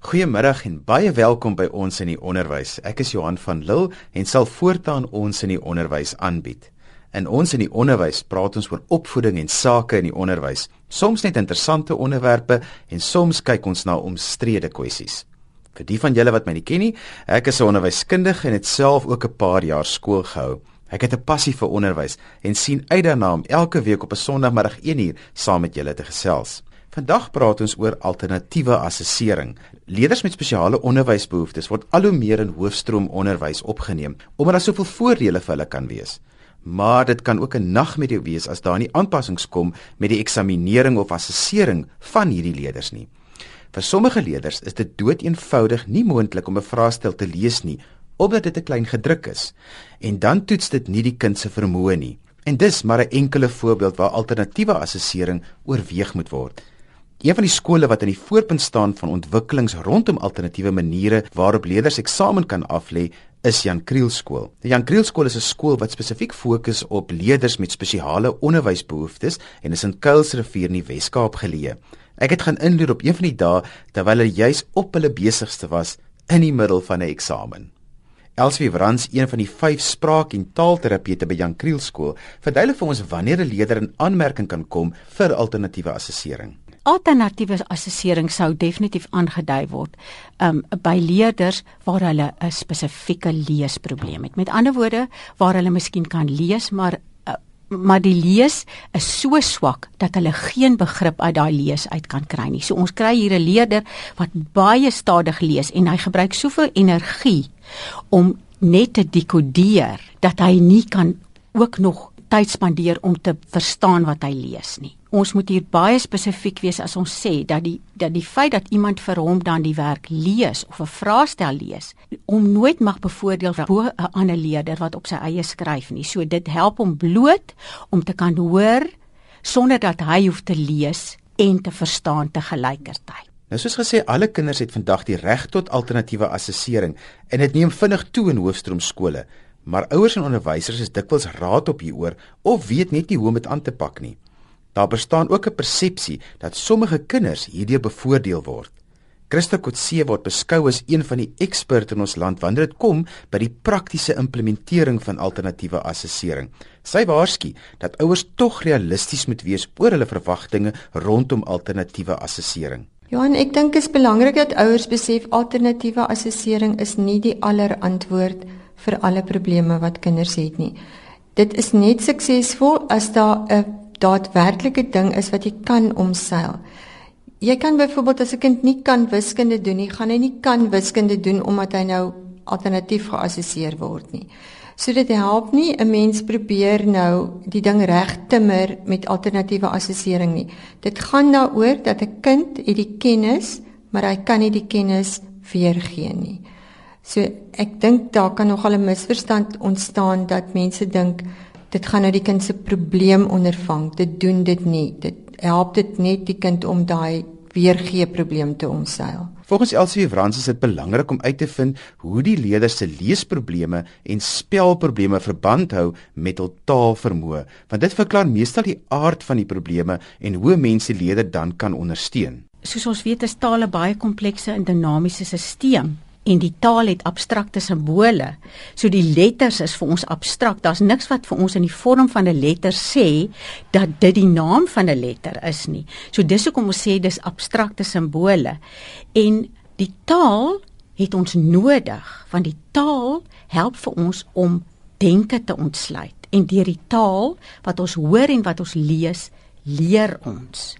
Goeiemiddag en baie welkom by ons in die onderwys. Ek is Johan van Lille en sal voortaan ons in die onderwys aanbied. In ons in die onderwys praat ons oor opvoeding en sake in die onderwys. Soms net interessante onderwerpe en soms kyk ons na omstrede kwessies. Vir die van julle wat my nie ken nie, ek is 'n onderwyskundige en het self ook 'n paar jaar skool gehou. Ek het 'n passie vir onderwys en sien uit daarna om elke week op 'n Sondagmiddag 1uur saam met julle te gesels. Vandag praat ons oor alternatiewe assessering. Leerders met spesiale onderwysbehoeftes word al hoe meer in hoofstroom onderwys opgeneem omdat daar soveel voordele vir hulle kan wees. Maar dit kan ook 'n nagmerrie wees as daar nie aanpassings kom met die eksaminering of assessering van hierdie leerders nie. Vir sommige leerders is dit doeteenvoudig nie moontlik om 'n vraestel te lees nie omdat dit te klein gedruk is. En dan toets dit nie die kind se vermoë nie. En dis maar 'n enkele voorbeeld waar alternatiewe assessering oorweeg moet word. Een van die skole wat aan die voorpunt staan van ontwikkelings rondom alternatiewe maniere waarop leerders eksamen kan aflê, is Jan Kriel skool. Die Jan Kriel skool is 'n skool wat spesifiek fokus op leerders met spesiale onderwysbehoeftes en is in Kuilsrivier in die Wes-Kaap geleë. Ek het gaan inloer op een van die dae terwyl hulle juis op hulle besigste was in die middel van 'n eksamen. Elsie Wrans, een van die 5 spraak- en taalterapeute by Jan Kriel skool, verduidelik vir ons wanneer 'n leerder in aanmerking kan kom vir alternatiewe assessering alternatiewe assessering sou definitief aangedui word um by leerders waar hulle 'n spesifieke leesprobleem het. Met ander woorde, waar hulle miskien kan lees, maar uh, maar die lees is so swak dat hulle geen begrip uit daai lees uit kan kry nie. So ons kry hier 'n leerder wat baie stadig lees en hy gebruik soveel energie om net te dekodeer dat hy nie kan ook nog tyd spandeer om te verstaan wat hy lees nie ons moet hier baie spesifiek wees as ons sê dat die dat die feit dat iemand vir hom dan die werk lees of 'n vraestel lees om nooit mag bevoordeel bo 'n ander leerder wat op sy eie skryf nie. So dit help hom bloot om te kan hoor sonder dat hy hoef te lees en te verstaan te gelykertyd. Nou soos gesê, alle kinders het vandag die reg tot alternatiewe assessering en dit neem vinnig toe in hoofstroomskole. Maar ouers en onderwysers is dikwels raad op hieroor of weet net nie hoe om dit aan te pak nie. Daar bestaan ook 'n persepsie dat sommige kinders hierdeur bevoordeel word. Christa Kotse word beskou as een van die eksperte in ons land wanneer dit kom by die praktiese implementering van alternatiewe assessering. Sy waarsku dat ouers tog realisties moet wees oor hulle verwagtinge rondom alternatiewe assessering. Ja, en ek dink dit is belangrik dat ouers besef alternatiewe assessering is nie die allerantwoord vir alle probleme wat kinders het nie. Dit is net suksesvol as daar 'n daadwerklike ding is wat jy kan omseil. Jy kan byvoorbeeld as 'n kind nie kan wiskunde doen nie, gaan hy nie kan wiskunde doen omdat hy nou alternatief geassesseer word nie. So dit help nie 'n mens probeer nou die ding reg timmer met alternatiewe assessering nie. Dit gaan daaroor dat 'n kind het die kennis, maar hy kan nie die kennis weergee nie. So ek dink daar kan nogal 'n misverstand ontstaan dat mense dink dit gaan nou die kind se probleem ondervang. Dit doen dit nie. Dit help dit net die kind om daai weergee probleem te omseil. Volgens Elsie Frans is dit belangrik om uit te vind hoe die leerders se leesprobleme en spelprobleme verband hou met hul taalvermoë, want dit verklaar meestal die aard van die probleme en hoe mense leerder dan kan ondersteun. Soos ons weet, is taal 'n baie komplekse en dinamiese stelsel en die taal het abstrakte simbole. So die letters is vir ons abstrakt. Daar's niks wat vir ons in die vorm van 'n letter sê dat dit die naam van 'n letter is nie. So dis hoekom ons sê dis abstrakte simbole. En die taal het ons nodig want die taal help vir ons om denke te ontsluit. En deur die taal wat ons hoor en wat ons lees, leer ons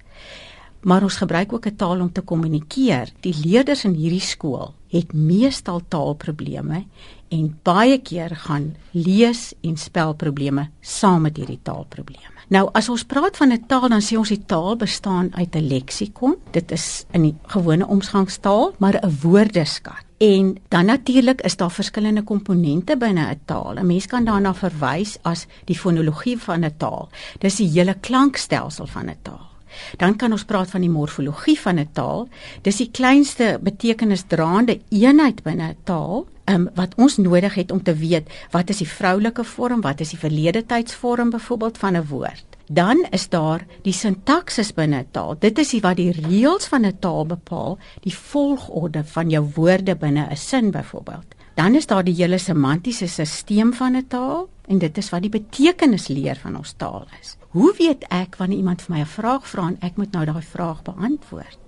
maar ons gebruik ook 'n taal om te kommunikeer. Die leerders in hierdie skool het meestal taalprobleme en baie keer gaan lees en spelprobleme saam met hierdie taalprobleme. Nou as ons praat van 'n taal dan sê ons die taal bestaan uit 'n leksikon. Dit is in die gewone omgangstaal, maar 'n woordeskat. En dan natuurlik is daar verskillende komponente binne 'n taal. 'n Mens kan daarna verwys as die fonologie van 'n taal. Dis die hele klankstelsel van 'n taal. Dan kan ons praat van die morfologie van 'n taal. Dis die kleinste betekenisdraande eenheid binne 'n taal, um, wat ons nodig het om te weet wat is die vroulike vorm, wat is die verlede tydsvorm byvoorbeeld van 'n woord. Dan is daar die sintaksis binne 'n taal. Dit is wat die reëls van 'n taal bepaal, die volgorde van jou woorde binne 'n sin byvoorbeeld. Dan is daar die hele semantiese stelsel van 'n taal en dit is wat die betekenisleer van ons taal is. Hoe weet ek wanneer iemand vir my 'n vraag vra en ek moet nou daai vraag beantwoord?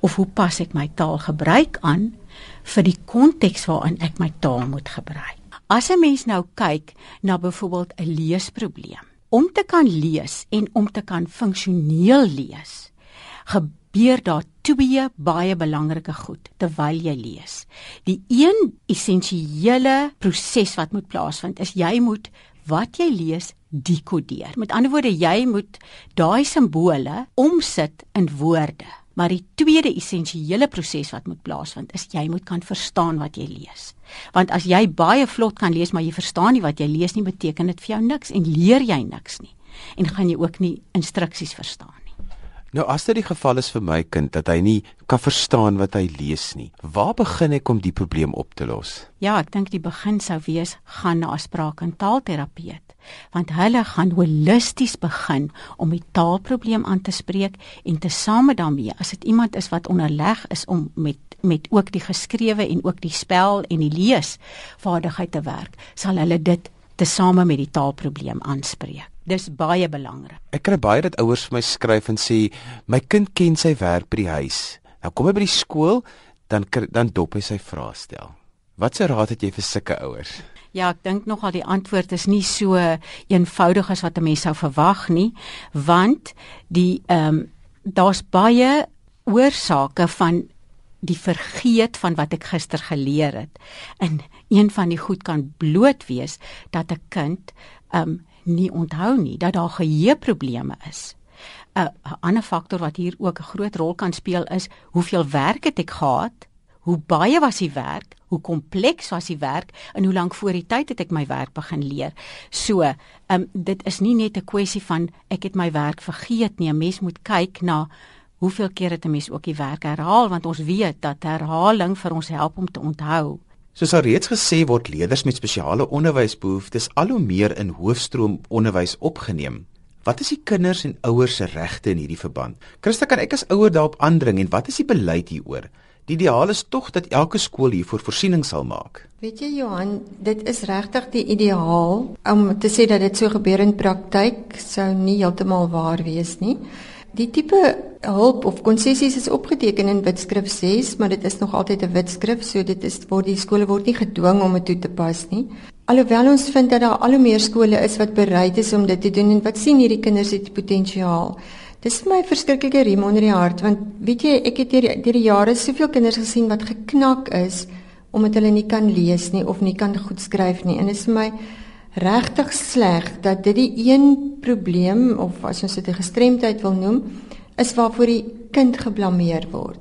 Of hoe pas ek my taal gebruik aan vir die konteks waarin ek my taal moet gebruik? As 'n mens nou kyk na byvoorbeeld 'n leesprobleem, om te kan lees en om te kan funksioneel lees, gebeur daar twee baie belangrike goed terwyl jy lees. Die een essensiële proses wat moet plaasvind is jy moet wat jy lees dekodeer. Met ander woorde, jy moet daai simbole omsit in woorde. Maar die tweede essensiële proses wat moet plaasvind is jy moet kan verstaan wat jy lees. Want as jy baie vlot kan lees maar jy verstaan nie wat jy lees nie, beteken dit vir jou niks en leer jy niks nie. En gaan jy ook nie instruksies verstaan. Nou as dit die geval is vir my kind dat hy nie kan verstaan wat hy lees nie, waar begin ek om die probleem op te los? Ja, ek dink die begin sou wees gaan na 'n spraak- en taalterapeut want hulle gaan holisties begin om die taalprobleem aan te spreek en tesame daarmee as dit iemand is wat onderleg is om met met ook die geskrewe en ook die spel en die lees vaardigheid te werk sal hulle dit tesame met die taalprobleem aanspreek dis baie belangrik. Ek kry baie dat ouers vir my skryf en sê my kind ken sy werk by die huis. Nou kom hy by die skool dan dan dop hy sy vraestel. Wat se raad het jy vir sulke ouers? Ja, ek dink nogal die antwoord is nie so eenvoudig as wat 'n mens sou verwag nie, want die ehm um, daar's baie oorsake van die vergeet van wat ek gister geleer het. En een van die goed kan bloot wees dat 'n kind ehm um, nie onthou nie, dat daar geheueprobleme is. 'n ander faktor wat hier ook 'n groot rol kan speel is hoeveel werk het ek gehad hoe baie was die werk, hoe kompleks was die werk en hoe lank voor die tyd het ek my werk begin leer. So, ehm um, dit is nie net 'n kwessie van ek het my werk vergeet nie. 'n Mens moet kyk na hoeveel keer het 'n mens ook die werk herhaal want ons weet dat herhaling vir ons help om te onthou. Soos al reeds gesê word leerders met spesiale onderwysbehoeftes al hoe meer in hoofstroom onderwys opgeneem. Wat is die kinders en ouers se regte in hierdie verband? Christa, kan ek as ouer daarop aandring en wat is die beleid hieroor? Die ideaal is tog dat elke skool hiervoor voorsiening sal maak. Weet jy Johan, dit is regtig die ideaal om te sê dat dit so gebeur in praktyk sou nie heeltemal waar wees nie. Die tipe hulp of konsessies is opgeteken in Wetskrif 6, maar dit is nog altyd 'n wetskrif, so dit is word die skole word nie gedwing om dit toe te pas nie. Alhoewel ons vind dat daar al hoe meer skole is wat bereid is om dit te doen en wat sien hierdie kinders het potensiaal. Dis vir my verskriklike riem onder die hart want weet jy ek het deur deur die jare soveel kinders gesien wat geknak is omdat hulle nie kan lees nie of nie kan goed skryf nie en dit is vir my regtig sleg dat dit die een probleem of as ons dit 'n gestremdheid wil noem is waarvoor die kind geblameer word.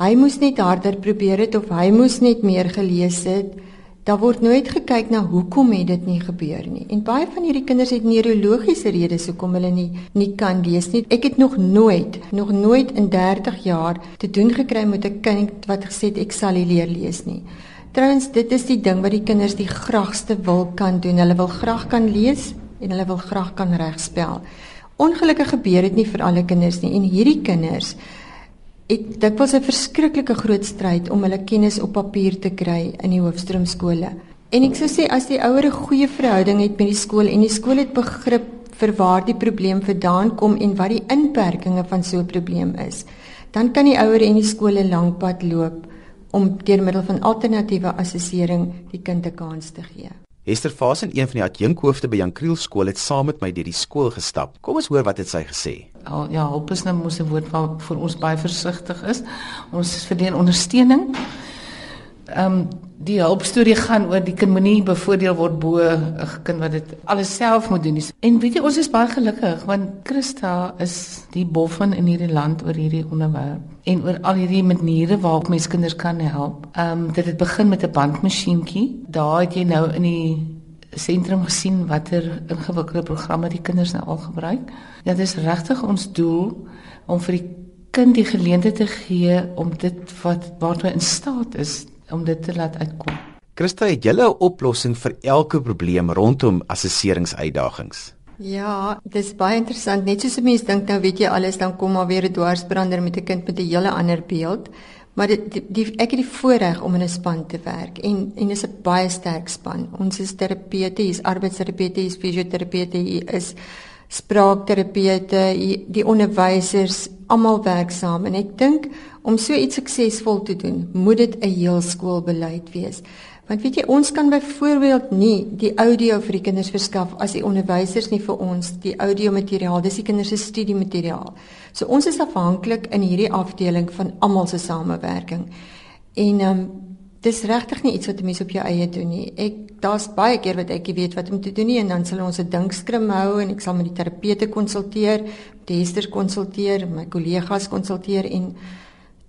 Hy moes net harder probeer het of hy moes net meer gelees het. Daar word nooit gekyk na hoekom het dit nie gebeur nie. En baie van hierdie kinders het neurologiese redes hoekom hulle nie nie kan lees nie. Ek het nog nooit, nog nooit in 30 jaar te doen gekry met 'n kind wat gesê het ek sal nie leer lees nie. Trouwens, dit is die ding wat die kinders die graagste wil kan doen. Hulle wil graag kan lees en hulle wil graag kan regspel. Ongelukkig gebeur dit nie vir alle kinders nie en hierdie kinders het dit was 'n verskriklike groot stryd om hulle kennis op papier te kry in die hoofstroomskole. En ek sou sê as die ouers 'n goeie verhouding het met die skool en die skool het begrip vir waar die probleem vandaan kom en wat die inperkings van so 'n probleem is, dan kan die ouers en die skole lankpad loop om deur middel van alternatiewe assessering die kind 'n kans te gee. Esther Fasen, een van die adjunkhoofde by Jan Kriel skool, het saam met my deur die skool gestap. Kom ons hoor wat het sy gesê. Al, ja, hulp is nou mos 'n woord wat vir ons baie versigtig is. Ons verdien ondersteuning. Ehm um, die hulpstorie gaan oor die kind moenie bevoordeel word bo 'n kind wat dit alles self moet doen. En weet jy, ons is baie gelukkig want Christa is die boffin in hierdie land oor hierdie onderwerp en oor al hierdie maniere waarop mens kinders kan help. Ehm um, dit het begin met 'n bandmasjienkie. Daar het jy nou in die sentrum gesien watter ingewikkelde programme die kinders nou al gebruik. Dit is regtig ons doel om vir die kind die geleentheid te gee om dit wat waartoe in staat is om dit te laat uitkom. Christa, het julle 'n oplossing vir elke probleem rondom assesseringsuitdagings? Ja, dis baie interessant. Net soos 'n mens dink nou weet jy alles, dan kom maar weer 'n dwarsbrander met 'n kind met 'n hele ander beeld. Maar dit die, die ek het die voorreg om in 'n span te werk en en dis 'n baie sterk span. Ons is terapeute, hier's arbeidsterapeute, hier's fisioterapeute, hier is spraakterapeute, die onderwysers, almal werk saam en ek dink om so iets suksesvol te doen, moet dit 'n heel skoolbeleid wees. Want weet jy, ons kan byvoorbeeld nie die audio vir die kinders verskaf as die onderwysers nie vir ons die audio materiaal, dis die kinders se studiemateriaal. So ons is afhanklik in hierdie afdeling van almal se samewerking. En ehm um, dis regtig nie iets wat 'n mens op jou eie doen nie. Ek daar's baie keer wat ek weet wat om te doen nie en dan sal ons 'n dinkskrim hou en ek sal met die terapeute konsulteer, met die hesters konsulteer, my kollegas konsulteer en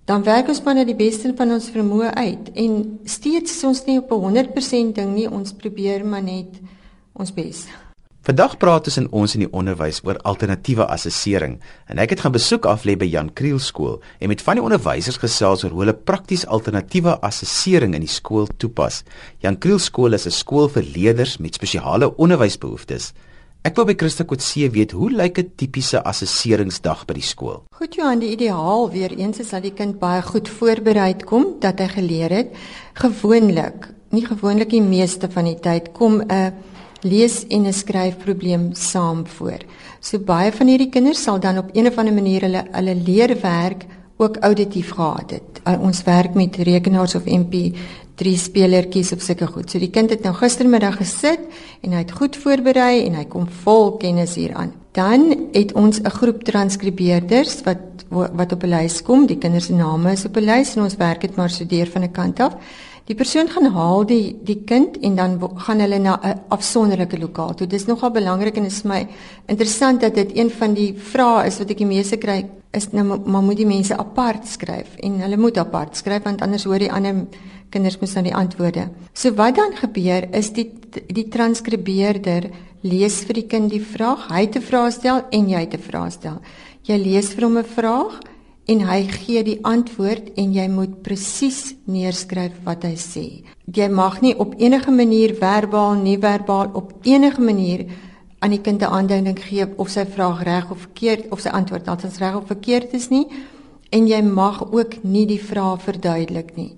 dan werk ons maar net die beste van ons vermoë uit en steeds is ons nie op 'n 100% ding nie ons probeer maar net ons bes. Vandag praat ons in ons in die onderwys oor alternatiewe assessering en ek het gaan besoek af lê by Jan Kriel skool en met van die onderwysers gesels oor hoe hulle prakties alternatiewe assessering in die skool toepas. Jan Kriel skool is 'n skool vir leerders met spesiale onderwysbehoeftes. Ek wil by Christa Kotse weet hoe lyk 'n tipiese assesseringsdag by die skool? Goed Johan, die ideaal weer eens is dat die kind baie goed voorberei kom, dat hy geleer het. Gewoonlik, nie gewoonlik die meeste van die tyd kom 'n lees en 'n skryfprobleem saam voor. So baie van hierdie kinders sal dan op 'n of ander manier hulle hulle leerwerk ook auditief gehad het. Uh, ons werk met rekenaars of MP3 spelertjies of sulke goed. So die kind het nou gistermiddag gesit en hy het goed voorberei en hy kom vol kennis hieraan. Dan het ons 'n groep transkribeerders wat wat op 'n lys kom. Die kinders se name is op 'n lys en ons werk dit maar so deur van 'n kant af. Die persoon gaan haal die die kind en dan gaan hulle na 'n afsonderlike lokaal toe. Dis nogal belangrik en is my interessant dat dit een van die vrae is wat ek die meeste kry is nou maar moet die mense apart skryf en hulle moet apart skryf want anders hoor die ander kinders mos dan die antwoorde. So wat dan gebeur is die die transkribeerder lees vir die kind die vraag, hy 'n vraag stel en jy 'n vraag stel. Jy lees vir hom 'n vraag en hy gee die antwoord en jy moet presies neerskryf wat hy sê. Jy mag nie op enige manier verbaal, nie verbaal op enige manier aan die kind 'n aanduiding gee of sy vraag reg of verkeerd of sy antwoord altens reg of verkeerd is nie en jy mag ook nie die vraag verduidelik nie.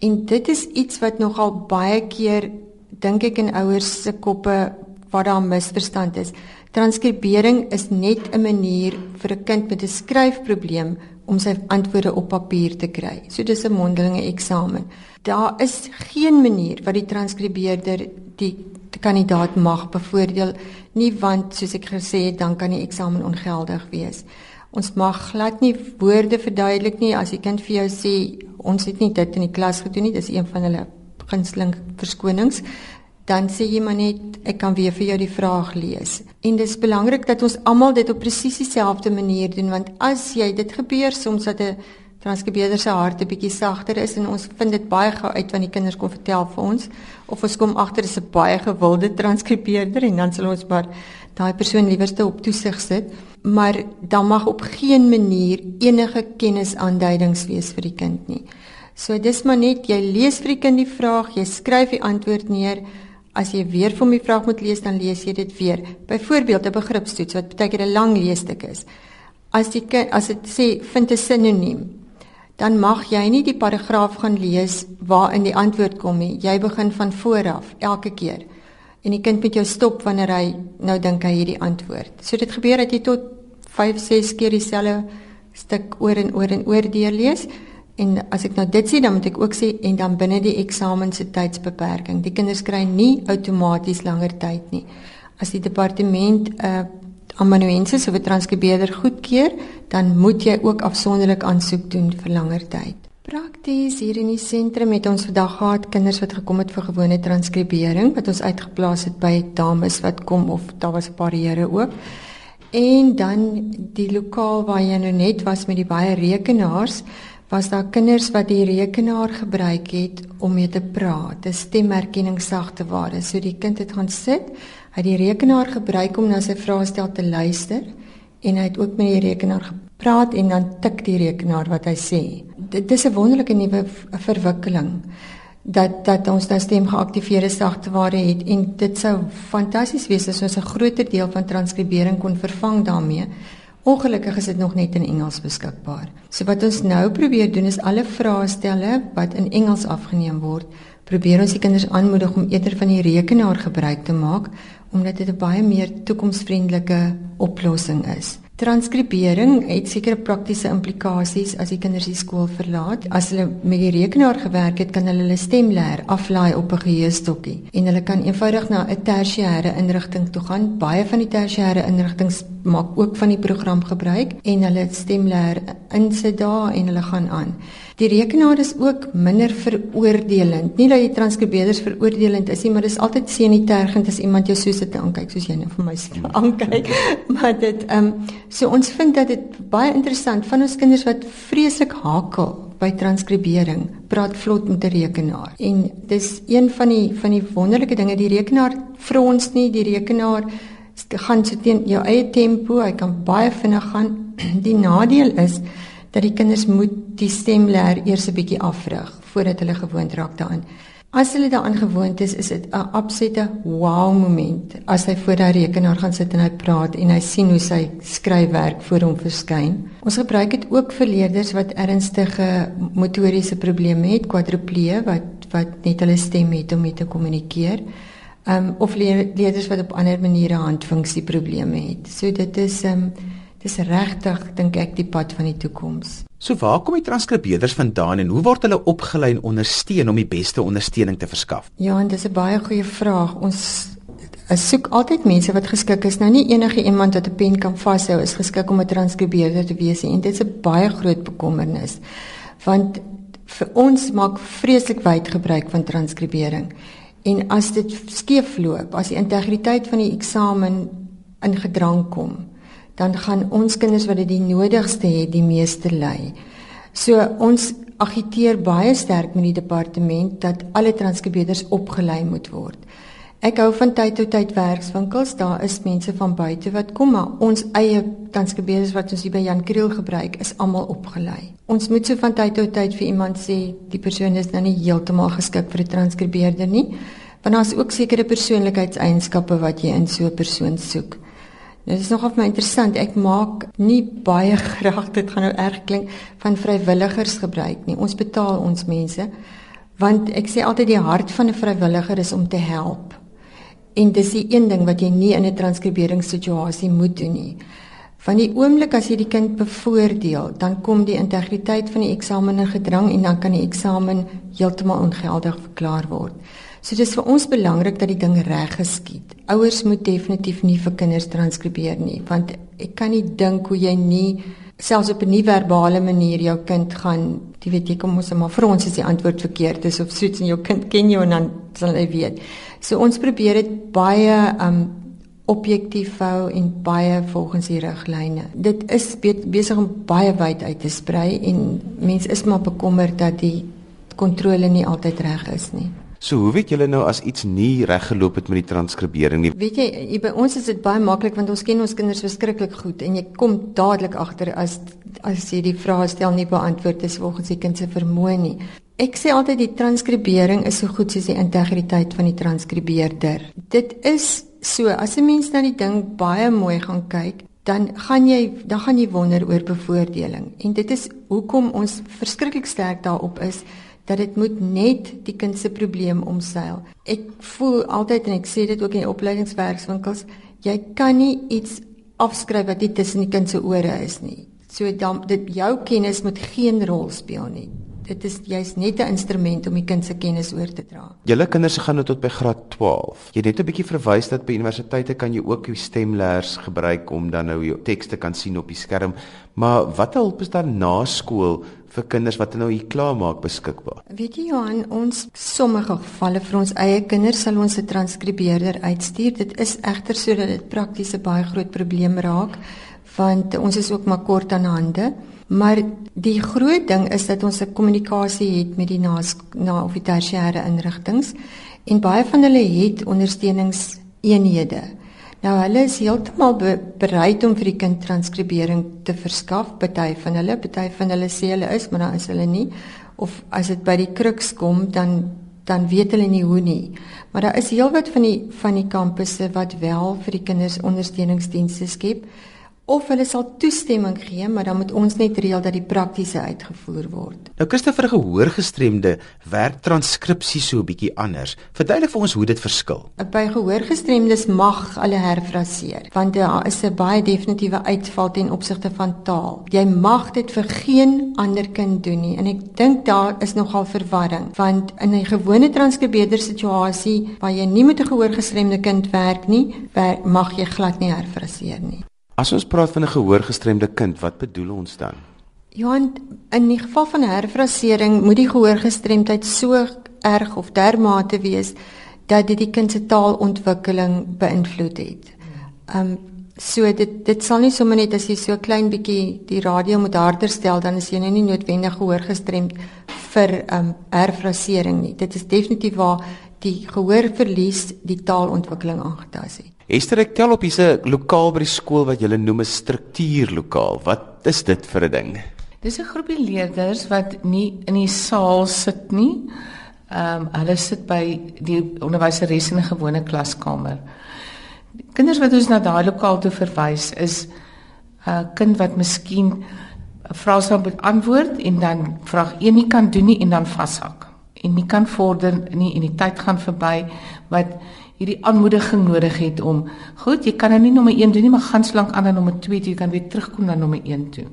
En dit is iets wat nogal baie keer dink ek in ouers se koppe waar daar misverstand is. Transkribering is net 'n manier vir 'n kind met 'n skryfprobleem om sy antwoorde op papier te kry. So dis 'n mondelinge eksamen. Daar is geen manier wat die transkribeerder die kandidaat mag bevoordeel nie want soos ek gesê het dan kan die eksamen ongeldig wees. Ons mag glad nie woorde verduidelik nie as die kind vir jou sê ons het nie dit in die klas gedoen nie, dis een van hulle gunsteling verskonings. Dan sê jy maar net ek kan weer vir jou die vraag lees. En dis belangrik dat ons almal dit op presies dieselfde manier doen want as jy dit gebeur soms dat 'n transkribeerder se hart 'n bietjie sagter is en ons vind dit baie gou uit wanneer die kinders kom vertel vir ons of ons kom agter dis 'n baie gewilde transkribeerder en dan sal ons maar daai persoon liewerste op toesig sit maar dan mag op geen manier enige kennisaanduidings wees vir die kind nie. So dis maar net jy lees vir die kind die vraag, jy skryf die antwoord neer. As jy weer vir die vraag moet lees, dan lees jy dit weer. Byvoorbeeld 'n begripstoets wat baie keer 'n lang leesstuk is. As die kind as dit sê vind 'n sinoniem, dan mag jy nie die paragraaf gaan lees waarin die antwoord kom nie. Jy begin van voor af elke keer. En die kind moet jou stop wanneer hy nou dink hy hierdie antwoord. So dit gebeur dat jy tot 5, 6 keer dieselfde stuk oor en oor en oor deurlees. En as ek nou dit sê, dan moet ek ook sê en dan binne die eksamen se tydsbeperking. Die kinders kry nie outomaties langer tyd nie. As die departement 'n uh, amanuensis of 'n transkribeerder goedkeur, dan moet jy ook afsonderlik aansoek doen vir langer tyd. Prakties hier in die sentrum het ons vandag gehad kinders wat gekom het vir gewone transkribering wat ons uitgeplaas het by dames wat kom of daar was 'n paar here ook. En dan die lokaal waar jy nou net was met die baie rekenaars, was daar kinders wat die rekenaar gebruik het om mee te praat. Dis stemherkenning sagte ware. So die kind het gaan sit Hy het die rekenaar gebruik om na sy vraestel te luister en hy het ook met die rekenaar gepraat en dan tik die rekenaar wat hy sê. Dit is 'n wonderlike nuwe verwikkeling. dat dat ons nou stem geaktiveerde sagteware het en dit sou fantasties wees as ons 'n groter deel van transkribering kon vervang daarmee. Ongelukkig is dit nog net in Engels beskikbaar. So wat ons nou probeer doen is alle vraestelle wat in Engels afgeneem word, probeer ons die kinders aanmoedig om eerder van die rekenaar gebruik te maak omdat dit 'n baie meer toekomsvriendelike oplossing is. Transkribering het sekere praktiese implikasies as die kinders die skool verlaat. As hulle met die rekenaar gewerk het, kan hulle hulle stem leer aflaai op 'n geheuestokkie en hulle kan eenvoudig na 'n tersiêre inrigting toe gaan. Baie van die tersiêre inrigtinge maak ook van die program gebruik en hulle stem leer insit daar en hulle gaan aan. Die rekenaar is ook minder veroordelend. Nie dat die transkribeerders veroordelend is nie, maar dit is altyd senitergend as iemand jou so sit en kyk soos jy nou vir my aankyk. maar dit ehm um, so ons vind dat dit baie interessant van ons kinders wat vreeslik hakel by transkribering praat vlot met 'n rekenaar. En dis een van die van die wonderlike dinge die rekenaar frons nie, die rekenaar gaan so teen jou eie tempo, hy kan baie vinnig gaan. Die nadeel is dat die kinders moet die stemleer eers 'n bietjie afrig voordat hulle gewoond raak daaraan. As hulle daaraan gewoond is, is dit 'n absolute wow moment as hy voor daai rekenaar gaan sit en hy praat en hy sien hoe sy skryfwerk voor hom verskyn. Ons gebruik dit ook vir leerders wat ernstige motoriese probleme het, kwadriplee wat wat net hulle stem het om mee te kommunikeer. Um of leerders wat op ander maniere handfunksie probleme het. So dit is um Dis regtig dink ek die pad van die toekoms. So waar kom die transkribeerders vandaan en hoe word hulle opgelei en ondersteun om die beste ondersteuning te verskaf? Ja, en dis 'n baie goeie vraag. Ons soek altyd mense wat geskik is. Nou nie enige iemand wat 'n pen kan vashou is geskik om 'n transkribeerder te wees nie. En dit is 'n baie groot bekommernis. Want vir ons maak vreeslik wyd gebruik van transkribering. En as dit skeefloop, as die integriteit van die eksamen in gedrang kom, dan gaan ons kinders wat dit die nodigste het die meeste ly. So ons agiteer baie sterk met die departement dat alle transkribeerders opgelei moet word. Ek hou van tyd tot tyd werkswinkels. Daar is mense van buite wat kom, maar ons eie transkribeerders wat ons hier by Jan Kriel gebruik, is almal opgelei. Ons moet so van tyd tot tyd vir iemand sê die persoon is nou nie heeltemal geskik vir 'n transkribeerder nie, want daar's ook sekere persoonlikheidseienskappe wat jy in so 'n persoon soek. Dit is nogal my interessant. Ek maak nie baie graag dit gaan nou erg klink van vrywilligers gebruik nie. Ons betaal ons mense want ek sê altyd die hart van 'n vrywilliger is om te help. En dis die een ding wat jy nie in 'n transkriberingssituasie moet doen nie. Van die oomblik as jy die kind bevoordeel, dan kom die integriteit van die eksamen in gedrang en dan kan die eksamen heeltemal ongeldig verklaar word. So dis vir ons belangrik dat die ding reg geskied. Ouers moet definitief nie vir kinders transkribeer nie, want ek kan nie dink hoe jy nie selfs op 'n nie verbale manier jou kind gaan, jy weet jy kom ons maar vir ons is die antwoord verkeerd is of soets en jou kind ken jou en dan sal hy weet. So ons probeer dit baie um objektief hou en baie volgens die riglyne. Dit is besig om baie wyd uit te sprei en mense is maar bekommerd dat die kontrole nie altyd reg is nie. So hoe weet julle nou as iets nie reg geloop het met die transkribering nie? Weet jy, jy by ons is dit baie maklik want ons ken ons kinders verskriklik goed en jy kom dadelik agter as as jy die vrae stel nie beantwoord is volgens die kind se vermoë nie. Ek sê altyd die transkribering is so goed soos die integriteit van die transkribeerder. Dit is so as 'n mens na die ding baie mooi gaan kyk, dan gaan jy dan gaan jy wonder oor bevoordeling. En dit is hoekom ons verskriklik sterk daarop is dat dit moet net die kind se probleem omseil. Ek voel altyd en ek sê dit ook in opleidingswerkswinkels, jy kan nie iets afskryf wat nie tussen die kind se ore is nie. So dan dit jou kennis moet geen rol speel nie. Dit is jy's net 'n instrument om die kind se kennis oor te dra. Julle kinders gaan nou tot by graad 12. Jy het net 'n bietjie verwys dat by universiteite kan jy ook jou stemleers gebruik om dan nou jou tekste kan sien op die skerm. Maar wat help is daar na skool vir kinders wat nou hier klaar maak beskikbaar? Weet jy Johan, ons sommige gevalle vir ons eie kinders sal ons 'n transkribeerder uitstuur. Dit is egter sodat dit prakties 'n baie groot probleem raak want ons is ook maar kort aan hande. Maar die groot ding is dat ons 'n kommunikasie het met die na na of die tersiêre inrigtinge en baie van hulle het ondersteuningseenhede. Nou hulle is heeltemal be bereid om vir die kind transkribering te verskaf. Party van hulle, party van hulle sê hulle is, maar dan is hulle nie. Of as dit by die kruks kom, dan dan weet hulle nie hoe nie. Maar daar is heelwat van die van die kampusse wat wel vir die kinders ondersteuningsdienste skep of hulle sal toestemming gee, maar dan moet ons net reël dat die praktiese uitgevoer word. Nou Christopher gehoorgestremde werk transkripsie so 'n bietjie anders. Verduidelik vir ons hoe dit verskil. By gehoorgestremdes mag hulle herfraseer, want daar is 'n baie definitiewe uitval ten opsigte van taal. Jy mag dit vir geen ander kind doen nie en ek dink daar is nogal verwarring, want in 'n gewone transkribeerder situasie waar jy nie met 'n gehoorgestremde kind werk nie, mag jy glad nie herfraseer nie. As ons praat van 'n gehoorgestremde kind, wat bedoel ons dan? Johan, in die geval van herfrasering moet die gehoorgestremdheid so erg of dermate wees dat dit die kind se taalontwikkeling beïnvloed het. Um so dit dit sal nie sommer net as jy so klein bietjie die radio moet harder stel dan is jy nou nie noodwendig gehoorgestremd vir um herfrasering nie. Dit is definitief waar die gehoorverlies die taalontwikkeling aangetast het. Esther, ek tel op hierse lokaal by die skool wat julle noem 'n struktuurlokaal. Wat is dit vir 'n ding? Dis 'n groepie leerders wat nie in die saal sit nie. Ehm um, hulle sit by die onderwyseres in 'n gewone klaskamer. Die kinders wat ons na daai lokaal toe verwys is 'n kind wat miskien 'n vraestel moet antwoord en dan vraag 1 nie kan doen nie en dan vashak. En nie kan vorder nie en die tyd gaan verby wat hierdie aanmoediging nodig het om goed, jy kan nou nie nommer 1 doen nie, maar gaan slank aan na nommer 2 toe, jy kan weer terugkom na nommer 1 toe.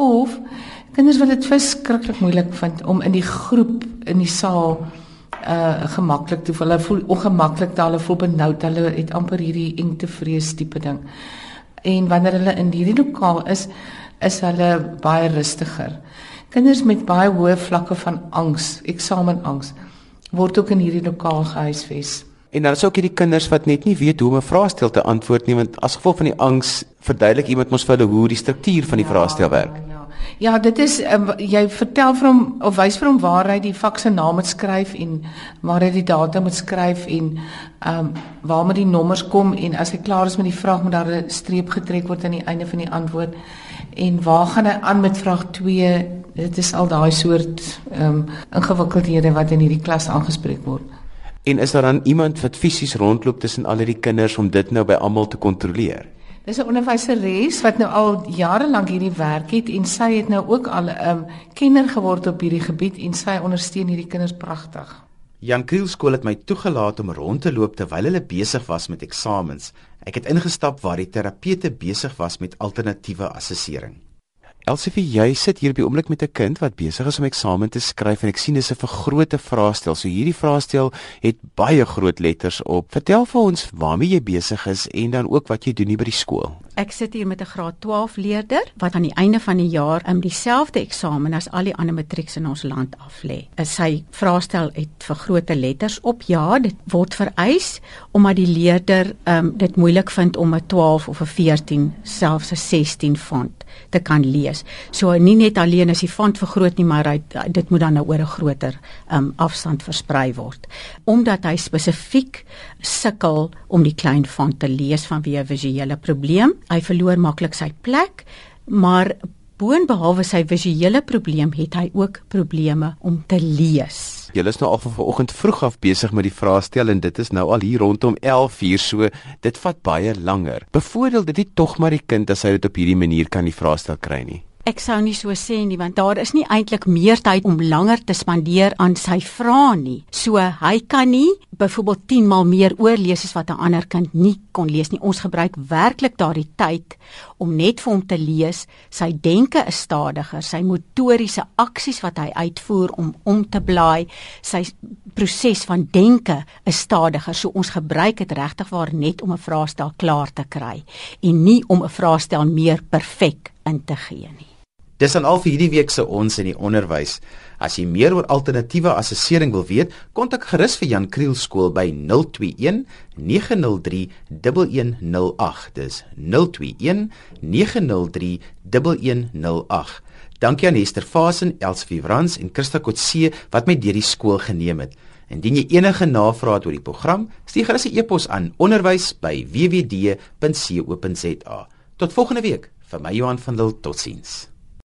Of kinders wat dit verskriklik moeilik vind om in die groep in die saal uh gemaklik te voel. Hulle voel ongemaklik, hulle voel benoud, hulle het amper hierdie engtevrees tipe ding. En wanneer hulle in hierdie lokaal is, is hulle baie rustiger. Kinders met baie hoë vlakke van angs, eksamenangs, word ook in hierdie lokaal gehuisves. En dan is ook hierdie kinders wat net nie weet hoe om 'n vraestel te antwoord nie want as gevolg van die angs verduidelik iemand mos vir hulle hoe die struktuur van die ja, vraestel werk. Ja, ja. ja, dit is um, jy vertel vir hom of wys vir hom waar hy die vak se naam moet skryf en waar hy die datum moet skryf en ehm um, waar moet die nommers kom en as hy klaar is met die vraag moet daar 'n streep getrek word aan die einde van die antwoord en waar gaan hy aan met vraag 2? Dit is al daai soort ehm um, ingewikkeldhede wat in hierdie klas aangespreek word. En is daar dan iemand wat fisies rondloop tussen al die kinders om dit nou by almal te kontroleer? Dis 'n onderwyseres wat nou al jare lank hierdie werk het en sy het nou ook al 'n um, kenner geword op hierdie gebied en sy ondersteun hierdie kinders pragtig. Jan Kriel skool het my toegelaat om rond te loop terwyl hulle besig was met eksamens. Ek het ingestap waar die terapeute besig was met alternatiewe assessering. Elsifie, jy sit hier op die oomblik met 'n kind wat besig is om eksamen te skryf en ek sien dis 'n vergrote vraestel. So hierdie vraestel het baie groot letters op. Vertel vir ons waarmee jy besig is en dan ook wat jy doen hier by die skool. Ek sit hier met 'n graad 12 leerder wat aan die einde van die jaar in dieselfde eksamen as al die ander matrieks in ons land aflê. Sy vraestel het vergrote letters op. Ja, dit word vereis omdat die leerder um, dit moeilik vind om 'n 12 of 'n 14, selfs 'n 16 font te kan lees. So nie net alleen as die font vergroot nie, maar hy, dit moet dan nou oor 'n groter um, afstand versprei word. Omdat hy spesifiek sukkel om die klein font te lees vanweë 'n visuele probleem, hy verloor maklik sy plek, maar boonbehalwe sy visuele probleem het hy ook probleme om te lees. Julle is nou al van vanoggend vroeg af besig met die vraestel en dit is nou al hier rondom 11:00 so dit vat baie langer. Bevoordeel dit nie tog maar die kind as hy dit op hierdie manier kan die vraestel kry nie. Ek sou nie so sê nie want daar is nie eintlik meer tyd om langer te spandeer aan sy vrae nie. So hy kan nie byvoorbeeld 10 maal meer oorlees as wat 'n ander kind nie kon lees nie. Ons gebruik werklik daardie tyd om net vir hom te lees. Sy denke is stadiger, sy motoriese aksies wat hy uitvoer om om te blaai, sy proses van denke is stadiger. So ons gebruik dit regtig waar net om 'n vraestel klaar te kry en nie om 'n vraestel meer perfek in te gee nie. Dis dan al vir hierdie week se ons in die onderwys. As jy meer oor alternatiewe assessering wil weet, kontak gerus vir Jan Kriel skool by 021 903 1108. Dis 021 903 1108. Dankie aan Esther Fasen, Elsfie Frans en Christa Kotse wat my deur die skool geneem het. Indien jy enige navrae het oor die program, stuur gerus 'n e-pos aan onderwys@wwd.co.za. Tot volgende week. Vir my Johan van Lille, totsiens.